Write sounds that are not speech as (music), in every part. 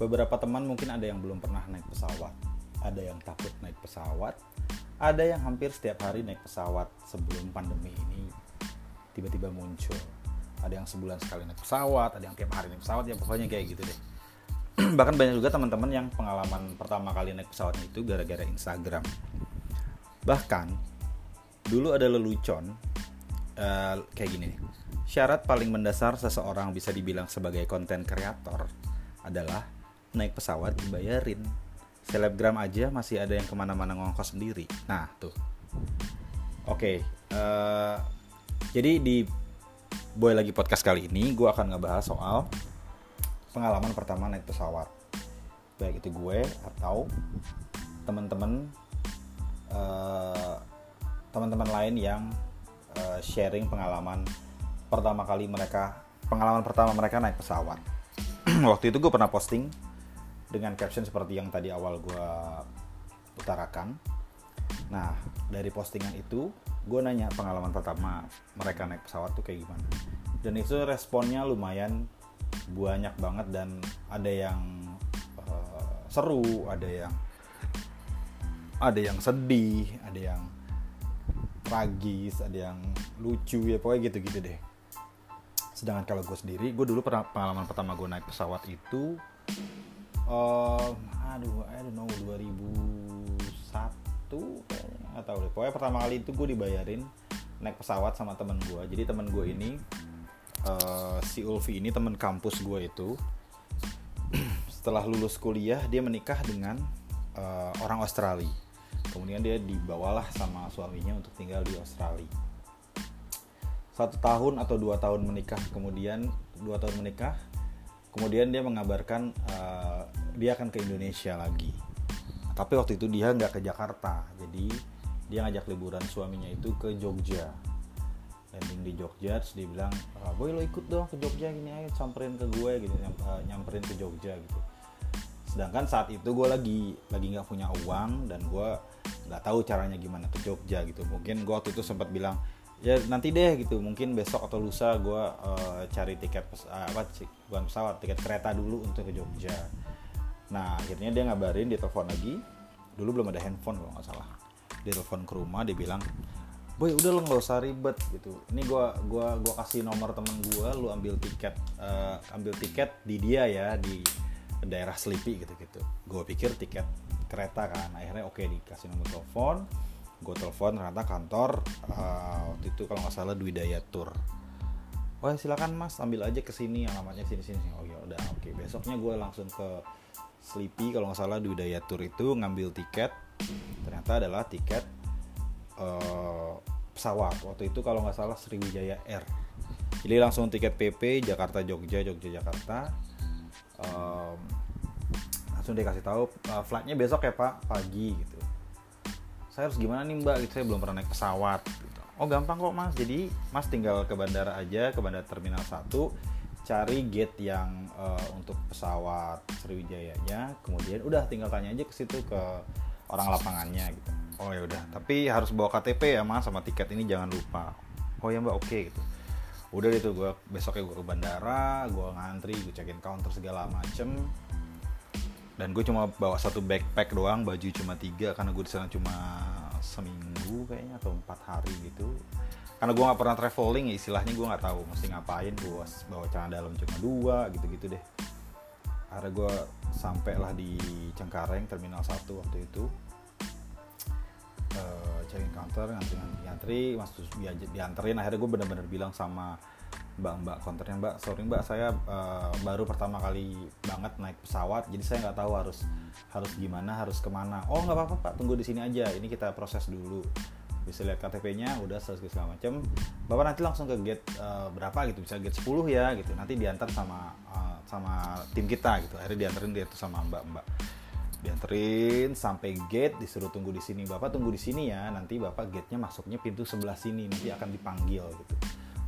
beberapa teman mungkin ada yang belum pernah naik pesawat. Ada yang takut naik pesawat. Ada yang hampir setiap hari naik pesawat sebelum pandemi ini tiba-tiba muncul. Ada yang sebulan sekali naik pesawat ada yang tiap hari naik pesawat ya pokoknya kayak gitu deh. (clears throat) Bahkan banyak juga teman-teman yang pengalaman pertama kali naik pesawatnya itu gara-gara Instagram. Bahkan dulu ada lelucon uh, kayak gini. Syarat paling mendasar seseorang bisa dibilang sebagai konten kreator adalah naik pesawat dibayarin. Selebgram aja masih ada yang ke mana-mana ngongkos sendiri. Nah tuh. Oke okay, uh, eh, jadi di boy lagi podcast kali ini gue akan ngebahas soal pengalaman pertama naik pesawat. Baik itu gue atau teman-teman uh, teman-teman lain yang uh, sharing pengalaman pertama kali mereka pengalaman pertama mereka naik pesawat. (clears throat) Waktu itu gue pernah posting dengan caption seperti yang tadi awal gue utarakan. Nah, dari postingan itu, gue nanya pengalaman pertama mereka naik pesawat tuh kayak gimana. Dan itu responnya lumayan banyak banget dan ada yang uh, seru, ada yang ada yang sedih, ada yang tragis, ada yang lucu ya pokoknya gitu-gitu deh. Sedangkan kalau gue sendiri, gue dulu pernah pengalaman pertama gue naik pesawat itu uh, aduh I don't know 2001 kayaknya nggak tahu deh. Pokoknya pertama kali itu gue dibayarin naik pesawat sama temen gue jadi temen gue ini uh, si Ulfi ini temen kampus gue itu. (clears throat) Setelah lulus kuliah dia menikah dengan uh, orang Australia. Kemudian dia dibawalah sama suaminya untuk tinggal di Australia. Satu tahun atau dua tahun menikah kemudian dua tahun menikah kemudian dia mengabarkan uh, dia akan ke Indonesia lagi. Tapi waktu itu dia nggak ke Jakarta. Jadi dia ngajak liburan suaminya itu ke Jogja. Landing di Jogja terus dia bilang ah, boy lo ikut dong ke Jogja gini ayo samperin ke gue gitu eh, nyamperin ke Jogja gitu. Sedangkan saat itu gue lagi lagi nggak punya uang dan gue nggak tahu caranya gimana ke Jogja gitu. Mungkin gue waktu itu sempat bilang ya nanti deh gitu. Mungkin besok atau lusa gue uh, cari tiket pes uh, apa bukan pesawat tiket kereta dulu untuk ke Jogja nah akhirnya dia ngabarin dia telepon lagi. Dulu belum ada handphone kalau nggak salah. Dia telepon ke rumah dia bilang boy udah lo nggak usah ribet gitu. Ini gua gua gua kasih nomor temen gua lu ambil tiket uh, ambil tiket di dia ya di daerah Sleepy gitu gitu gue pikir tiket kereta kan. Akhirnya oke okay, dikasih nomor telepon. Gue telepon ternyata kantor uh, waktu itu kalau nggak salah Dwi Daya Tour. Wah silakan mas ambil aja ke sini alamatnya sini sini oh ya udah oke. Okay. besoknya gue langsung ke Sleepy kalau nggak salah di Udaya Tour itu ngambil tiket. Ternyata adalah tiket uh, pesawat. Waktu itu kalau nggak salah Sriwijaya Air. Jadi langsung tiket PP Jakarta Jogja Jogja Jakarta. Um, langsung dikasih tahu uh, flightnya besok ya Pak? Pagi gitu. Saya harus gimana nih Mbak? Gitu saya belum pernah naik pesawat gitu. oh gampang kok Mas. Jadi Mas tinggal ke bandara aja ke bandara terminal 1 cari gate yang uh, untuk pesawat Sriwijaya-nya. Kemudian udah tinggal tanya aja ke situ ke orang lapangannya gitu. Oh ya udah. Tapi harus bawa KTP ya mas sama tiket ini jangan lupa. Oh ya mbak oke okay, gitu. Udah itu gue besoknya gue ke bandara gue ngantri gue cekin counter segala macem. Dan gue cuma bawa satu backpack doang baju cuma tiga karena gue di sana cuma seminggu kayaknya atau empat hari gitu karena gue nggak pernah traveling ya istilahnya gue nggak tahu mesti ngapain gue bawa celana dalam cuma dua gitu-gitu deh. Akhirnya gue sampailah di Cengkareng terminal 1 waktu itu. Uh, cari counter ngantri ngantri ngantri masuk dianterin. Akhirnya gue bener-bener bilang sama mbak mbak counternya mbak sorry mbak saya uh, baru pertama kali banget naik pesawat jadi saya nggak tahu harus harus gimana harus ke mana. Oh nggak apa-apa pak tunggu di sini aja ini kita proses dulu bisa lihat KTP-nya udah selesai segala macam bapak nanti langsung ke gate uh, berapa gitu bisa gate 10 ya gitu. Nanti diantar sama uh, sama tim kita gitu. Akhirnya diantarin dia tuh sama mbak mbak dianterin sampai gate disuruh tunggu di sini. Bapak tunggu di sini ya nanti bapak gate-nya masuknya pintu sebelah sini nanti akan dipanggil gitu.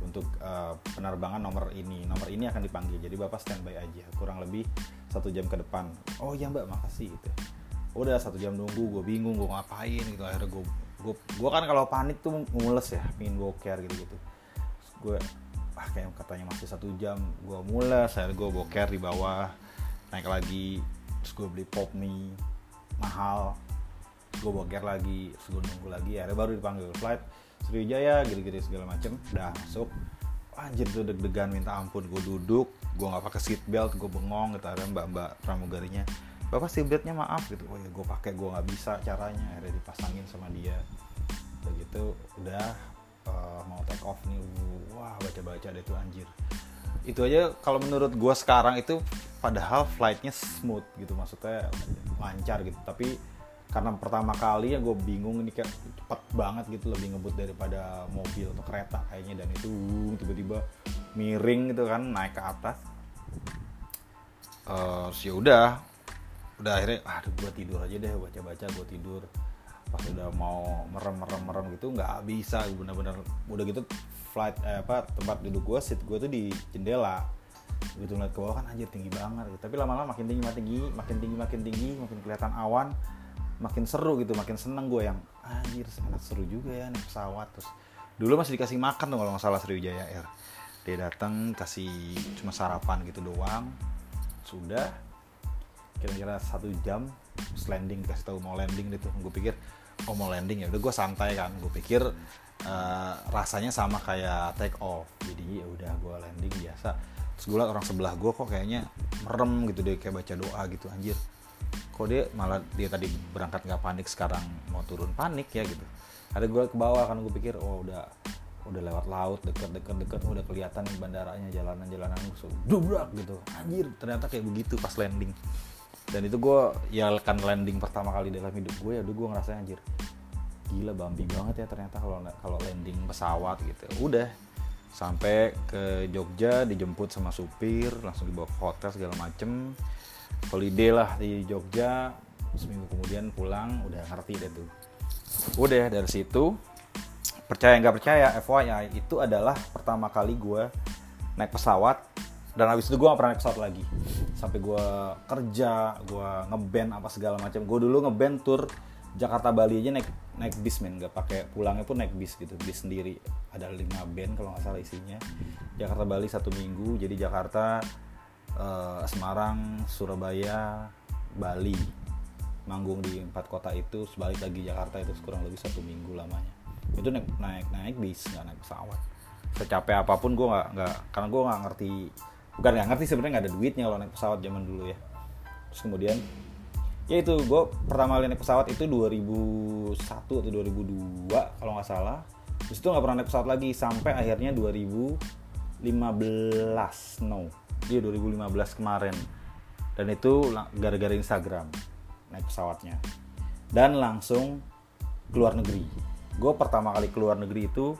Untuk uh, penerbangan nomor ini. Nomor ini akan dipanggil. Jadi bapak standby aja kurang lebih satu jam ke depan. Oh ya mbak makasih gitu. Udah satu jam nunggu gue bingung gue ngapain gitu. Akhirnya gue gue gue kan kalau panik tuh mules ya pingin boker gitu gitu gue ah kayak katanya masih satu jam gue mules saya gue boker di bawah naik lagi terus gue beli pop mie mahal. Gue boker lagi terus gue nunggu lagi akhirnya baru dipanggil flight Sriwijaya gitu-gitu segala macem. Udah masuk. Anjir tuh deg-degan minta ampun. Gue duduk gue nggak pakai seat belt gue bengong gitu ada mbak mbak pramugarinya bapak seat beltnya maaf gitu. Oh ya gue pakai gue nggak bisa caranya. Akhirnya dipasangin sama dia. Begitu udah uh, mau take off nih. Wah baca baca deh tuh anjir. Itu aja kalau menurut gue sekarang itu padahal flightnya smooth gitu. Maksudnya lancar gitu. Tapi karena pertama kali ya gue bingung ini kayak cepet banget gitu lebih ngebut daripada mobil atau kereta kayaknya. Dan itu tiba-tiba miring gitu kan naik ke atas. Uh, ya udah udah akhirnya aduh gue tidur aja deh baca-baca gue tidur. Pas udah mau merem merem merem gitu nggak bisa. Bener-bener udah gitu flight eh, apa tempat duduk gue seat gue tuh di jendela. Begitu ngeliat ke bawah kan anjir tinggi banget gitu. tapi lama-lama makin tinggi makin tinggi makin tinggi makin tinggi makin kelihatan awan makin seru gitu makin seneng gue yang anjir sangat seru juga ya nih pesawat. Terus dulu masih dikasih makan tuh kalau nggak salah Sriwijaya Air. Dia datang kasih cuma sarapan gitu doang. Sudah kira-kira satu jam landing dikasih tahu mau landing gitu. Gue pikir oh mau landing ya udah gue santai kan. Gue pikir uh, rasanya sama kayak take off. Jadi ya udah gue landing biasa. Terus gue liat orang sebelah gue kok kayaknya merem gitu deh kayak baca doa gitu. Anjir kok dia malah dia tadi berangkat nggak panik sekarang mau turun panik ya gitu. Ada gue ke bawah kan gue pikir oh udah udah lewat laut deket deket deket udah kelihatan bandaranya jalanan jalanan so, dubrak gitu. Anjir ternyata kayak begitu pas landing dan itu gue ya kan landing pertama kali dalam hidup gue ya udah gue ngerasa anjir gila bumpy banget ya ternyata kalau kalau landing pesawat gitu. Udah sampai ke Jogja dijemput sama supir langsung dibawa ke hotel segala macem. Holiday lah di Jogja seminggu kemudian pulang udah ngerti deh tuh. Udah dari situ percaya nggak percaya FYI itu adalah pertama kali gue naik pesawat dan habis itu gue gak pernah naik pesawat lagi. Sampai gue kerja gue ngeband apa segala macam. Gue dulu ngeband tour Jakarta Bali aja naik naik bis men. Nggak pakai pulangnya pun naik bis gitu. Bis sendiri. Ada lima band kalau nggak salah isinya. Jakarta Bali satu minggu. Jadi Jakarta uh, Semarang, Surabaya, Bali, manggung di empat kota itu, sebalik lagi Jakarta itu kurang lebih satu minggu lamanya. Itu naik naik naik bis. Nggak naik pesawat. Secapek apa pun gue nggak nggak karena gue nggak ngerti bukan nggak ngerti sebenarnya nggak ada duitnya kalau naik pesawat zaman dulu ya. Terus kemudian ya itu gue pertama kali naik pesawat itu 2001 atau 2002 kalau nggak salah. Terus itu nggak pernah naik pesawat lagi sampai akhirnya 2015 no. Dia 2015 kemarin. Dan itu gara-gara Instagram naik pesawatnya. Dan langsung keluar negeri. Gue pertama kali keluar negeri itu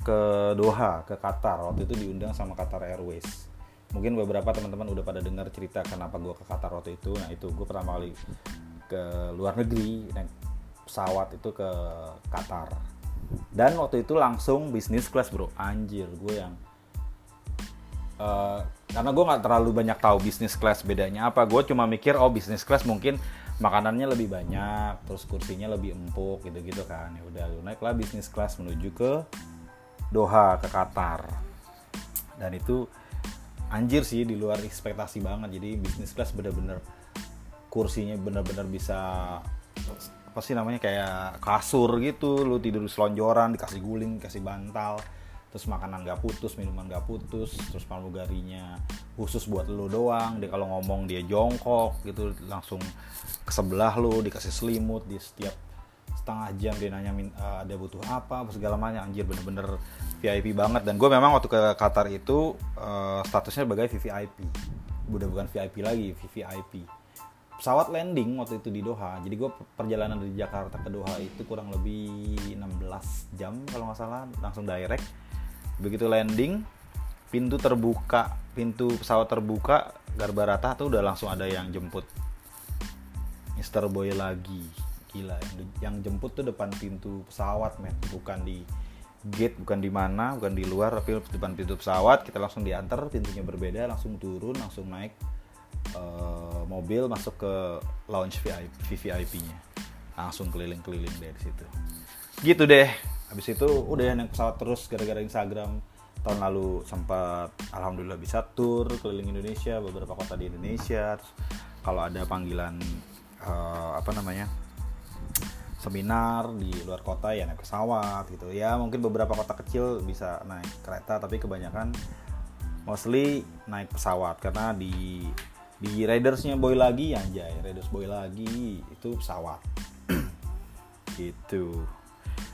ke Doha ke Qatar. Waktu itu diundang sama Qatar Airways mungkin beberapa teman-teman udah pada dengar cerita kenapa gue ke Qatar waktu itu. Nah itu gue pertama kali ke luar negeri naik pesawat itu ke Qatar. Dan waktu itu langsung bisnis class bro. Anjir gue yang uh, karena gue nggak terlalu banyak tahu bisnis class bedanya apa. Gue cuma mikir oh bisnis class mungkin makanannya lebih banyak terus kursinya lebih empuk gitu gitu kan. Ya udah naiklah bisnis class menuju ke Doha ke Qatar. Dan itu anjir sih di luar ekspektasi banget. Jadi bisnis class bener-bener kursinya bener-bener bisa apa sih namanya kayak kasur gitu. Lu tidur selonjoran dikasih guling dikasih bantal. Terus makanan gak putus minuman gak putus. Terus pramugarinya khusus buat lo doang. Dia kalau ngomong dia jongkok gitu langsung ke sebelah lo dikasih selimut di setiap setengah jam dia nanya uh, ada butuh apa apa segala macam. Anjir bener-bener VIP banget. Dan gue memang waktu ke Qatar itu uh, statusnya sebagai VVIP udah bukan VIP lagi VVIP pesawat landing waktu itu di Doha. Jadi gue perjalanan dari Jakarta ke Doha itu kurang lebih 16 jam kalau nggak salah langsung direct. Begitu landing pintu terbuka pintu pesawat terbuka Garbarata tuh udah langsung ada yang jemput. Mister Boy lagi gila. Yang, yang jemput tuh depan pintu pesawat men. Bukan di gate bukan di mana bukan di luar tapi depan pintu pesawat. Kita langsung diantar pintunya berbeda langsung turun langsung naik uh, mobil masuk ke lounge VIP VVIP-nya langsung keliling-keliling dari situ. Gitu deh. Habis itu udah naik pesawat terus gara-gara Instagram. Tahun lalu sempat alhamdulillah bisa tur keliling Indonesia beberapa kota di Indonesia. Kalau ada panggilan uh, apa namanya seminar di luar kota ya naik pesawat gitu. Ya mungkin beberapa kota kecil bisa naik kereta tapi kebanyakan mostly naik pesawat. Karena di di Raidersnya boy lagi anjay Raiders boy lagi itu pesawat. (clears throat) Gitu.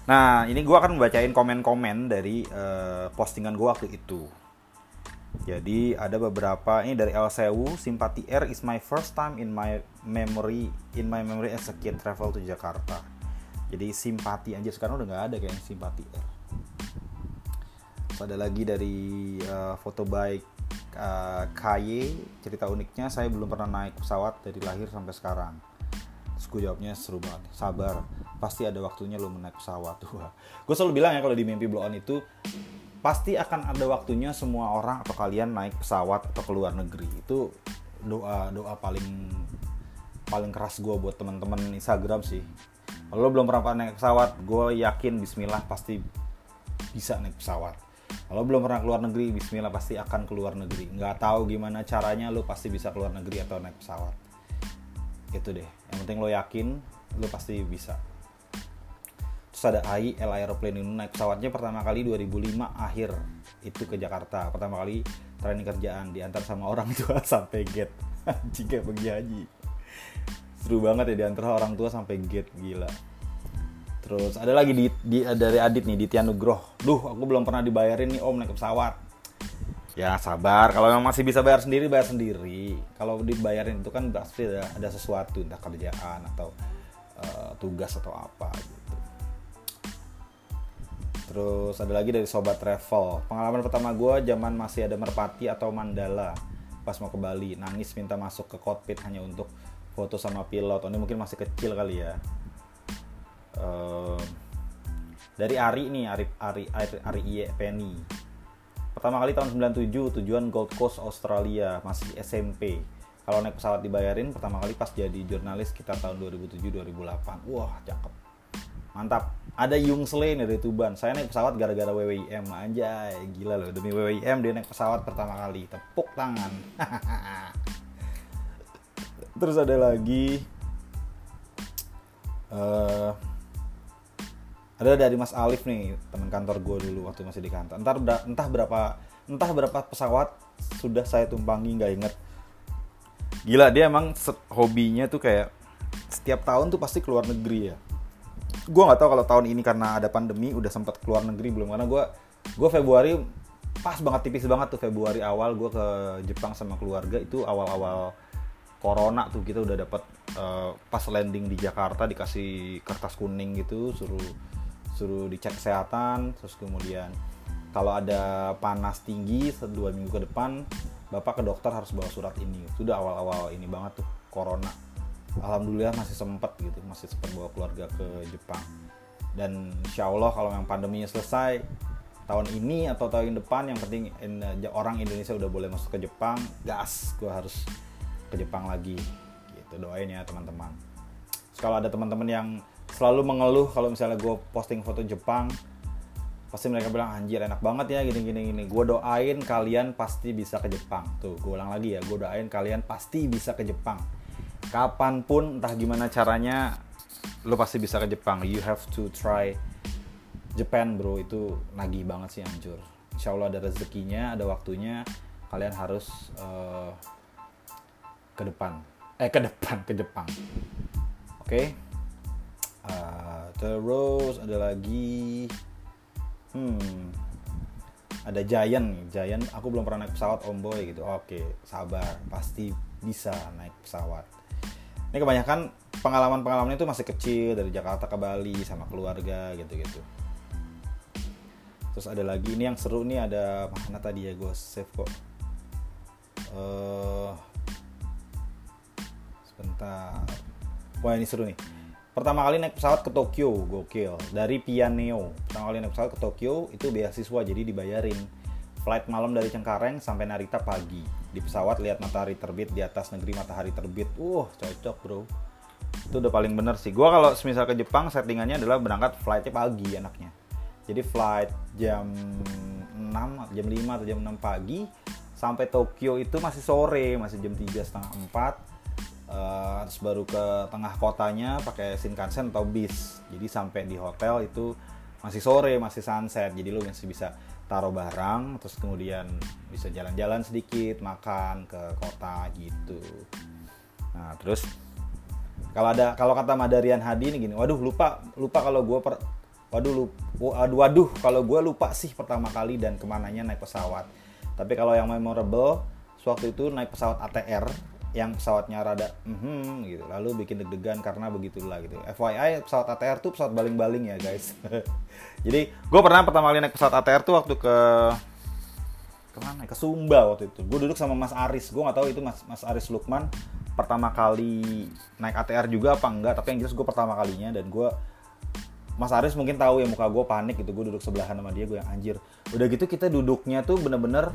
Nah ini gue akan membacain komen-komen dari uh, postingan gue waktu itu. Jadi ada beberapa ini dari El Simpati Air is my first time in my memory in my memory as a kid travel to Jakarta jadi simpati aja sekarang udah nggak ada kayak simpati. Ada lagi dari uh, foto baik uh, KY cerita uniknya saya belum pernah naik pesawat dari lahir sampai sekarang. Terus gue jawabnya seru banget sabar pasti ada waktunya lo menaik pesawat. (laughs) Tuh gue selalu bilang ya kalau di mimpi blow on itu pasti akan ada waktunya semua orang atau kalian naik pesawat atau ke luar negeri. Itu doa doa paling paling keras gue buat teman-teman Instagram sih kalau lo belum pernah naik pesawat gue yakin Bismillah pasti bisa naik pesawat. Kalau belum pernah keluar negeri Bismillah pasti akan keluar negeri. Nggak tahu gimana caranya lo pasti bisa keluar negeri atau naik pesawat. Itu deh. Yang penting lo yakin lo pasti bisa. Terus ada AI El Aeroplane. Ini naik pesawatnya pertama kali 2005 akhir. Itu ke Jakarta. Pertama kali training kerjaan diantar sama orang (laughs) tua sampai gate. Jika pergi haji seru banget ya diantar orang tua sampai gate gila Terus ada lagi di, di dari Adit nih di Tianugroh. Duh, aku belum pernah dibayarin nih Om naik pesawat. Ya sabar, kalau yang masih bisa bayar sendiri bayar sendiri. Kalau dibayarin itu kan pasti ada, ada sesuatu entah kerjaan atau uh, tugas atau apa gitu. Terus ada lagi dari sobat travel. Pengalaman pertama gue zaman masih ada merpati atau mandala pas mau ke Bali nangis minta masuk ke cockpit hanya untuk foto sama pilot. Ini mungkin masih kecil kali ya. Uh, dari Ari nih Ari Ari Ari, Ari Iye Penny. Pertama kali tahun 97 tujuan Gold Coast Australia. Masih SMP kalau naik pesawat dibayarin pertama kali pas jadi jurnalis sekitar tahun 2007-2008 wah cakep. Mantap. Ada Yung Sle dari Tuban. Saya naik pesawat gara-gara WWIM anjay gila loh. Demi WWIM dia naik pesawat pertama kali. Tepuk tangan (laughs) terus ada lagi uh, ada dari Mas Alif nih teman kantor gue dulu waktu masih di kantor. Entar entah berapa entah berapa pesawat sudah saya tumpangi nggak inget. Gila dia emang hobinya tuh kayak setiap tahun tuh pasti keluar negeri ya. Gue nggak tahu kalau tahun ini karena ada pandemi udah sempat keluar negeri belum? Karena gue gue Februari pas banget tipis banget tuh Februari awal gue ke Jepang sama keluarga itu awal-awal corona tuh kita udah dapat uh, eh, pas landing di Jakarta dikasih kertas kuning gitu suruh suruh dicek kesehatan terus kemudian kalau ada panas tinggi dua minggu ke depan bapak ke dokter harus bawa surat ini. Sudah awal-awal ini banget tuh corona. Alhamdulillah masih sempet gitu masih sempat bawa keluarga ke Jepang. Dan insya Allah kalau yang pandeminya selesai tahun ini atau tahun depan yang penting orang Indonesia udah boleh masuk ke Jepang gas gue harus ke Jepang lagi gitu. Doain ya teman-teman. Kalau ada teman-teman yang selalu mengeluh kalau misalnya gue posting foto Jepang pasti mereka bilang anjir enak banget ya gini gini gini. Gue doain kalian pasti bisa ke Jepang. Tuh gue ulang lagi ya gue doain kalian pasti bisa ke Jepang. Kapan pun entah gimana caranya lo pasti bisa ke Jepang. You have to try Japan bro. Itu nagih banget sih anjur. Insya Allah ada rezekinya ada waktunya. Kalian harus uh, ke depan. Eh ke depan ke Jepang. Oke. Okay? uh, terus ada lagi hmm ada Giant Giant aku belum pernah naik pesawat om boy gitu. Oke sabar. Pasti bisa naik pesawat. Ini kebanyakan pengalaman-pengalaman itu masih kecil dari Jakarta ke Bali sama keluarga gitu-gitu. Terus ada lagi ini yang seru nih ada mana tadi ya gue save kok. Uh, sebentar wah ini seru nih. Pertama kali naik pesawat ke Tokyo gokil. Dari Pianeo. Pertama kali naik pesawat ke Tokyo itu beasiswa jadi dibayarin. Flight malam dari Cengkareng sampai Narita pagi. Di pesawat lihat matahari terbit di atas negeri matahari terbit. Uh cocok bro. Itu udah paling bener sih. Gue kalau misal ke Jepang settingannya adalah berangkat flightnya pagi anaknya jadi flight jam 6 6 jam 5 atau jam 6 pagi sampai Tokyo itu masih sore masih jam 3 setengah 4 Uh, terus baru ke tengah kotanya pakai Shinkansen atau bis. Jadi sampai di hotel itu masih sore masih sunset. Jadi lu masih bisa taruh barang terus kemudian bisa jalan-jalan sedikit makan ke kota gitu. Nah terus kalau ada kalau kata Madarian Hadi ini gini waduh lupa lupa kalau gue per waduh lupa, waduh waduh kalau gue lupa sih pertama kali dan ke mananya naik pesawat. Tapi kalau yang memorable waktu itu naik pesawat ATR yang pesawatnya rada mm gitu. Lalu bikin deg-degan karena begitulah gitu. FYI pesawat ATR tuh pesawat baling-baling ya guys. (laughs) Jadi gue pernah pertama kali naik pesawat ATR tuh waktu ke ke mana ke Sumba waktu itu. Gue duduk sama Mas Aris. Gue nggak tahu itu Mas Mas Aris Lukman pertama kali naik ATR juga apa enggak tapi yang jelas gue pertama kalinya dan gue Mas Aris mungkin tahu ya muka gue panik gitu. Gue duduk sebelahan sama dia gue yang anjir. Udah gitu kita duduknya tuh bener-bener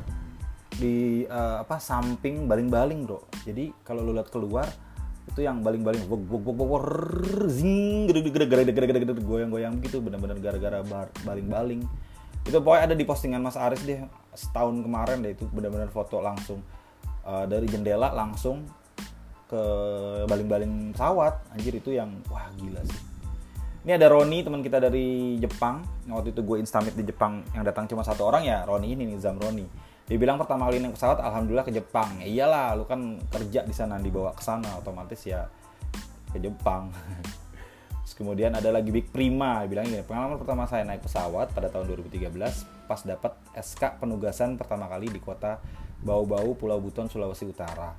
di uh, apa samping baling-baling bro. Jadi kalau lu lihat keluar itu yang baling-baling bok bok bok bok zing gede gede gede gede gede gede goyang-goyang gitu benar-benar gara-gara baling-baling. Itu pokoknya ada di postingan Mas Aris deh setahun kemarin deh itu benar-benar foto langsung. Uh, dari jendela langsung ke baling-baling pesawat anjir itu yang wah gila sih. Ini ada Roni teman kita dari Jepang. Waktu itu gue instamit di Jepang yang datang cuma satu orang ya Roni ini nih Zam Roni dibilang pertama kali naik pesawat alhamdulillah ke Jepang. Ya iyalah lu kan kerja di sana dibawa ke sana otomatis ya ke Jepang. (laughs) Terus kemudian ada lagi Big Prima bilang gini pengalaman pertama saya naik pesawat pada tahun 2013 pas dapat SK penugasan pertama kali di kota Bau-Bau Pulau Buton Sulawesi Utara.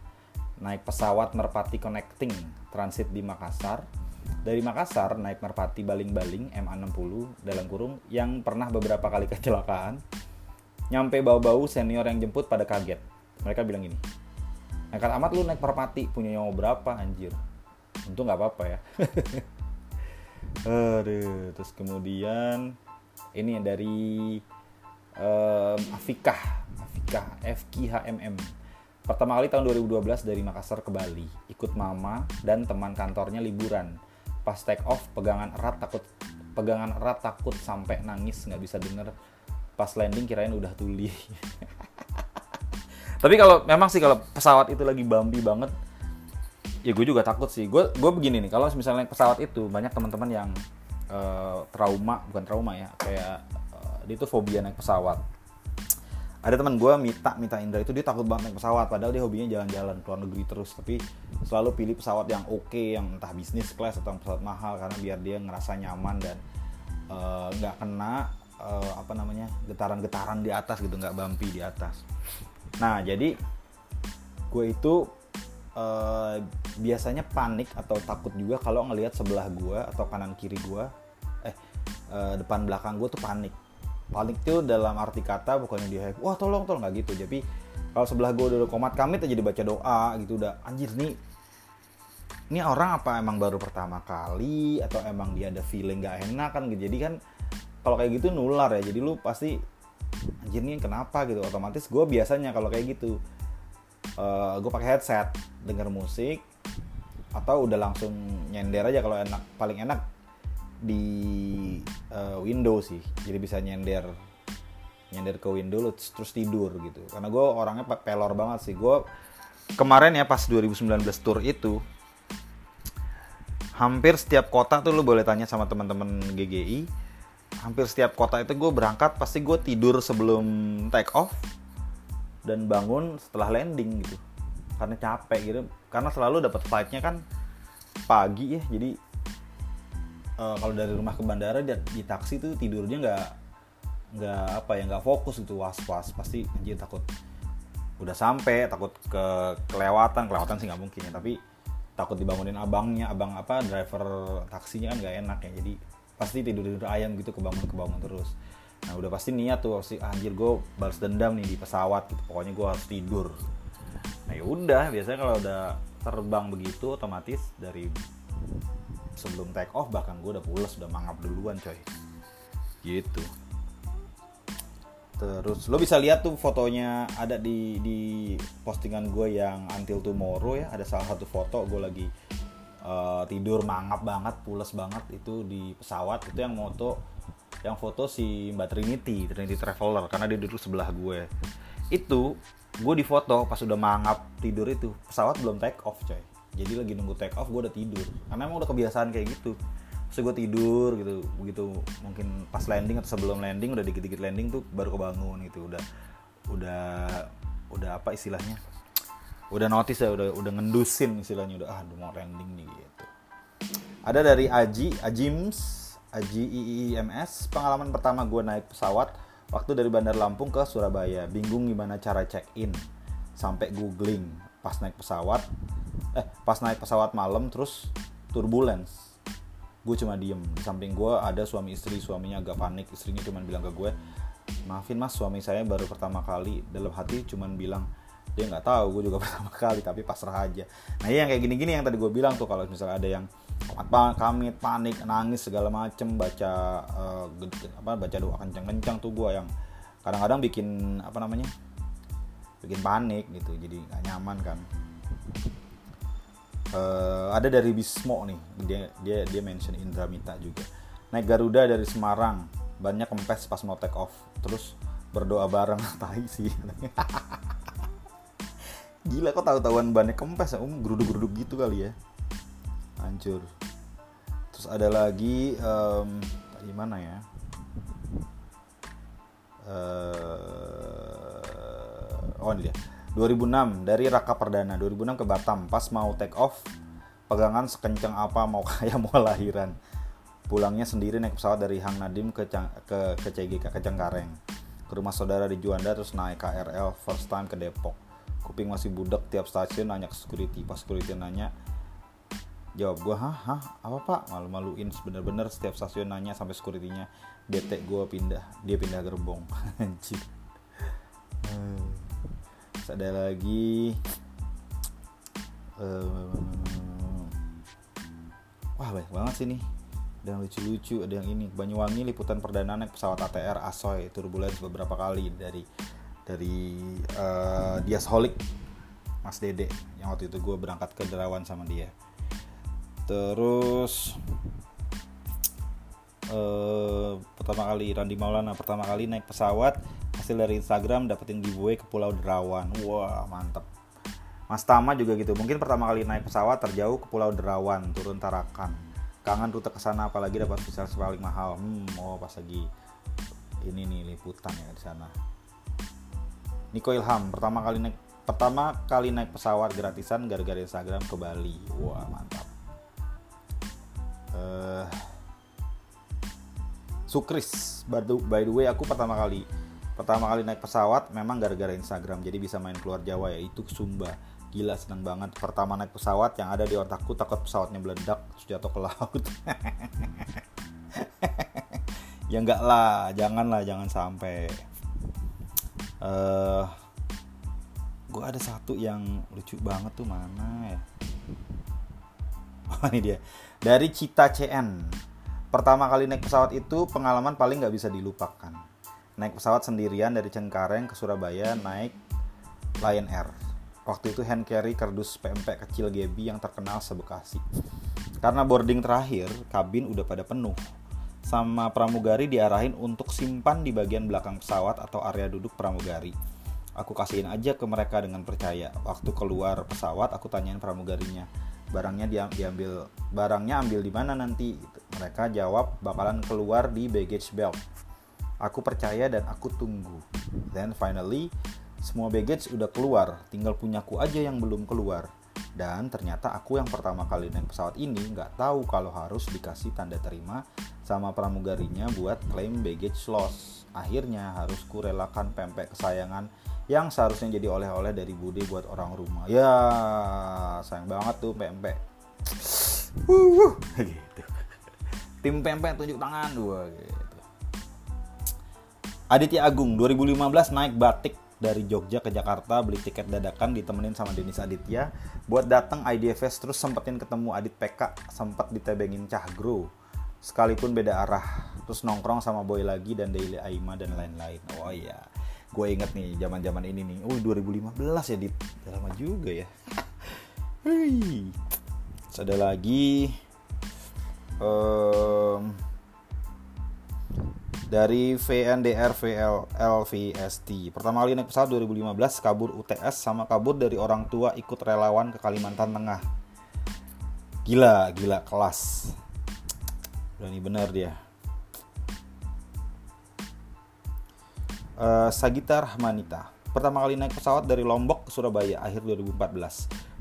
Naik pesawat Merpati Connecting transit di Makassar. Dari Makassar naik Merpati Baling-Baling MA60 dalam kurung yang pernah beberapa kali kecelakaan Nyampe bau-bau senior yang jemput pada kaget. Mereka bilang gini, nekat amat lu naik perpati punya nyawa berapa anjir. Untung nggak apa-apa ya. (laughs) Aduh, terus kemudian ini dari um, Afikah, Afikah FKHMM. Pertama kali tahun 2012 dari Makassar ke Bali, ikut mama dan teman kantornya liburan. Pas take off pegangan erat takut pegangan erat takut sampai nangis nggak bisa denger pas landing kirain udah tuli. (laughs) Tapi kalau memang sih kalau pesawat itu lagi bumpy banget ya gue juga takut sih. Gue gue begini nih kalau misalnya pesawat itu banyak teman-teman yang uh, trauma bukan trauma ya kayak uh, dia itu fobia naik pesawat. Ada teman gue Mita Mita Indra itu dia takut banget naik pesawat padahal dia hobinya jalan-jalan keluar negeri terus tapi selalu pilih pesawat yang oke okay, yang entah bisnis class atau pesawat mahal karena biar dia ngerasa nyaman dan eh, nggak uh, kena uh, apa namanya getaran-getaran di atas gitu nggak bumpy di atas. Nah jadi gue itu uh, biasanya panik atau takut juga kalau ngelihat sebelah gue atau kanan kiri gue eh uh, depan belakang gue tuh panik. Panik tuh dalam arti kata bukannya dia wah tolong tolong nggak gitu. Jadi kalau sebelah gue udah komat kamit aja dibaca doa gitu udah anjir nih ini orang apa emang baru pertama kali atau emang dia ada feeling gak enak kan jadi kan kalau kayak gitu nular ya. Jadi lu pasti anjir nih kenapa? gitu. Otomatis gue biasanya kalau kayak gitu uh, eh, gue pakai headset denger musik atau udah langsung nyender aja kalau enak paling enak di uh, window sih. Jadi bisa nyender nyender ke window terus, terus tidur gitu. Karena gue orangnya pelor banget sih. Gue kemarin ya pas 2019 tour itu hampir setiap kota tuh lu boleh tanya sama teman-teman GGI hampir setiap kota itu gue berangkat pasti gue tidur sebelum take off dan bangun setelah landing gitu. Karena capek gitu. Karena selalu dapat flightnya kan pagi ya jadi uh, kalau dari rumah ke bandara di, di taksi tuh tidurnya nggak nggak apa ya nggak fokus gitu was was pasti anjir takut udah sampai takut ke kelewatan. Kelewatan sih nggak mungkin ya tapi takut dibangunin abangnya abang apa driver taksinya kan nggak enak ya jadi pasti tidur tidur ayam gitu kebangun kebangun terus. Nah udah pasti niat tuh si anjir gue balas dendam nih di pesawat gitu. Pokoknya gue harus tidur. Nah ya udah biasanya kalau udah terbang begitu otomatis dari sebelum take off bahkan gue udah pulas udah mangap duluan coy. Gitu. Terus lo bisa lihat tuh fotonya ada di di postingan gue yang until tomorrow ya. Ada salah satu foto gue lagi uh, tidur mangap banget pules banget itu di pesawat itu yang moto yang foto si Mbak Trinity Trinity Traveler karena dia duduk sebelah gue. Itu gue di foto pas udah mangap tidur itu pesawat belum take off coy. Jadi lagi nunggu take off gue udah tidur. Karena emang udah kebiasaan kayak gitu. Terus gue tidur gitu begitu mungkin pas landing atau sebelum landing udah dikit-dikit landing tuh baru kebangun gitu udah udah udah apa istilahnya udah notice ya udah udah ngendusin istilahnya udah ah udah mau landing nih gitu. Ada dari Aji Ajims Aji IIMS pengalaman pertama gue naik pesawat waktu dari Bandar Lampung ke Surabaya. Bingung gimana cara check in sampai googling. Pas naik pesawat eh pas naik pesawat malam terus turbulence. Gue cuma diem. Di samping gue ada suami istri suaminya agak panik istrinya cuma bilang ke gue maafin mas suami saya baru pertama kali. Dalam hati cuma bilang dia nggak tahu gue juga (laughs) pertama kali tapi pasrah aja. Nah yang kayak gini-gini yang tadi gue bilang tuh kalau misalnya ada yang apa kami panik nangis segala macem baca uh, apa baca doa kencang-kencang tuh gue yang kadang-kadang bikin apa namanya bikin panik gitu jadi nggak nyaman kan. Uh, ada dari Bismo nih dia dia dia mention Indramita juga. Naik Garuda dari Semarang banyak kempes pas mau take off terus berdoa bareng (laughs) tai sih (laughs) gila kok tahu-tahuan banyak kempes ya? Um geruduk-geruduk gitu kali ya. Hancur. Terus ada lagi um, gimana ya? Uh, oh ini dia. 2006 dari Raka Perdana. 2006 ke Batam. Pas mau take off pegangan sekencang apa mau (laughs) kayak mau lahiran. Pulangnya sendiri naik pesawat dari Hang Nadim ke Cang, ke ke CGK ke Cengkareng. Ke rumah saudara di Juanda terus naik KRL first time ke Depok kuping masih budak tiap stasiun nanya ke security. Pas security nanya jawab gue hah? Hah? Apa pak? Malu-maluin bener-bener setiap stasiun nanya sampai securitynya bete gue pindah. Dia pindah gerbong. (laughs) Anjir hmm. ada lagi. Uh, wah banyak banget sih nih. Ada yang lucu-lucu ada yang ini. Banyuwangi liputan perdana naik pesawat ATR Asoy turbulence beberapa kali dari dari uh, Dias Holik Mas Dede yang waktu itu gue berangkat ke Derawan sama dia. Terus uh, pertama kali Randi Maulana pertama kali naik pesawat hasil dari Instagram dapetin giveaway ke Pulau Derawan. Wah mantep. Mas Tama juga gitu. Mungkin pertama kali naik pesawat terjauh ke Pulau Derawan turun Tarakan. Kangen rute ke sana apalagi dapat visa paling mahal. Hmm oh pas lagi ini nih liputan ya di sana Niko Ilham pertama kali naik pertama kali naik pesawat gratisan gara-gara Instagram ke Bali. Wah mantap. Uh, Sukris. By the, way aku pertama kali pertama kali naik pesawat memang gara-gara Instagram. Jadi bisa main keluar Jawa ya. Itu Sumba. Gila seneng banget. Pertama naik pesawat yang ada di otakku takut pesawatnya meledak terus jatuh ke laut. (laughs) Ya enggak lah jangan lah jangan sampai uh, eh, gue ada satu yang lucu banget tuh mana ya oh ini dia dari Cita CN. Pertama kali naik pesawat itu pengalaman paling nggak bisa dilupakan. Naik pesawat sendirian dari Cengkareng ke Surabaya naik Lion Air. Waktu itu hand carry kardus PMP kecil GB yang terkenal sebekasi. Karena boarding terakhir, kabin udah pada penuh. Sama pramugari diarahin untuk simpan di bagian belakang pesawat atau area duduk pramugari. Aku kasihin aja ke mereka dengan percaya. Waktu keluar pesawat, aku tanyain pramugarinya barangnya dia diambil barangnya ambil di mana nanti gitu. mereka jawab bakalan keluar di baggage belt aku percaya dan aku tunggu then finally semua baggage udah keluar tinggal punyaku aja yang belum keluar dan ternyata aku yang pertama kali naik pesawat ini nggak tahu kalau harus dikasih tanda terima sama pramugarinya buat claim baggage loss akhirnya harus kurelakan pempek kesayangan yang seharusnya jadi oleh-oleh dari Bude buat orang rumah. Ya, sayang banget tuh pempek. Gitu. Tim pempek tunjuk tangan dua gitu. Aditya Agung 2015 naik batik dari Jogja ke Jakarta beli tiket dadakan ditemenin sama Denis Aditya buat datang IDFS terus sempetin ketemu Adit PK sempat ditebengin Cahgro sekalipun beda arah terus nongkrong sama Boy lagi dan Daily Aima dan lain-lain oh iya gue inget nih zaman zaman ini nih oh 2015 ya di lama juga ya (laughs) Hei. ada lagi um, dari VNDR VLVST. Pertama kali naik pesawat 2015 kabur UTS sama kabur dari orang tua ikut relawan ke Kalimantan Tengah. Gila, gila kelas. Berani bener dia. Uh, Sagita Rahmanita. Pertama kali naik pesawat dari Lombok ke Surabaya akhir 2014,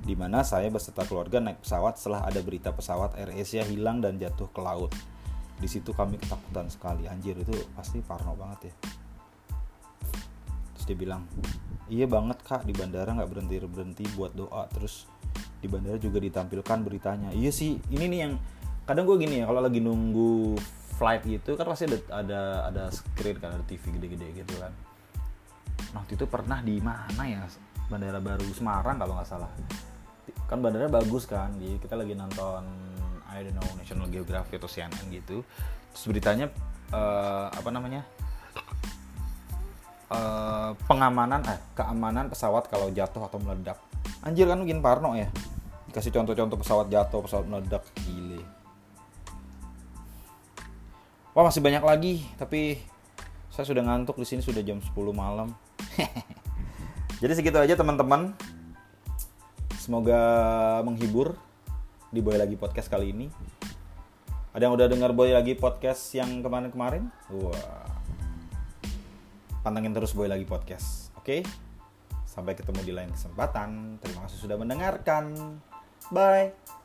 di mana saya beserta keluarga naik pesawat setelah ada berita pesawat Air Asia hilang dan jatuh ke laut. Di situ kami ketakutan sekali, anjir itu pasti parno banget ya. Terus dia bilang, iya banget kak di bandara nggak berhenti berhenti buat doa, terus di bandara juga ditampilkan beritanya. Iya sih, ini nih yang kadang gue gini ya kalau lagi nunggu flight gitu kan pasti ada ada ada screen kan ada TV gede-gede gitu kan. Nah waktu itu pernah di mana ya? Bandara baru Semarang kalau nggak salah. Kan bandara bagus kan di kita lagi nonton I don't know National Geographic atau CNN gitu. Terus beritanya uh, apa namanya? Uh, pengamanan eh keamanan pesawat kalau jatuh atau meledak. Anjir kan mungkin parno ya? Dikasih contoh-contoh pesawat jatuh pesawat meledak wah masih banyak lagi tapi saya sudah ngantuk di sini sudah jam 10 malam (laughs) Jadi segitu aja teman-teman. Semoga menghibur di Boy Lagi Podcast kali ini. Ada yang udah dengar Boy Lagi Podcast yang kemarin-kemarin? Wah. Pantengin terus Boy Lagi Podcast. Oke? Sampai ketemu di lain kesempatan. Terima kasih sudah mendengarkan. Bye.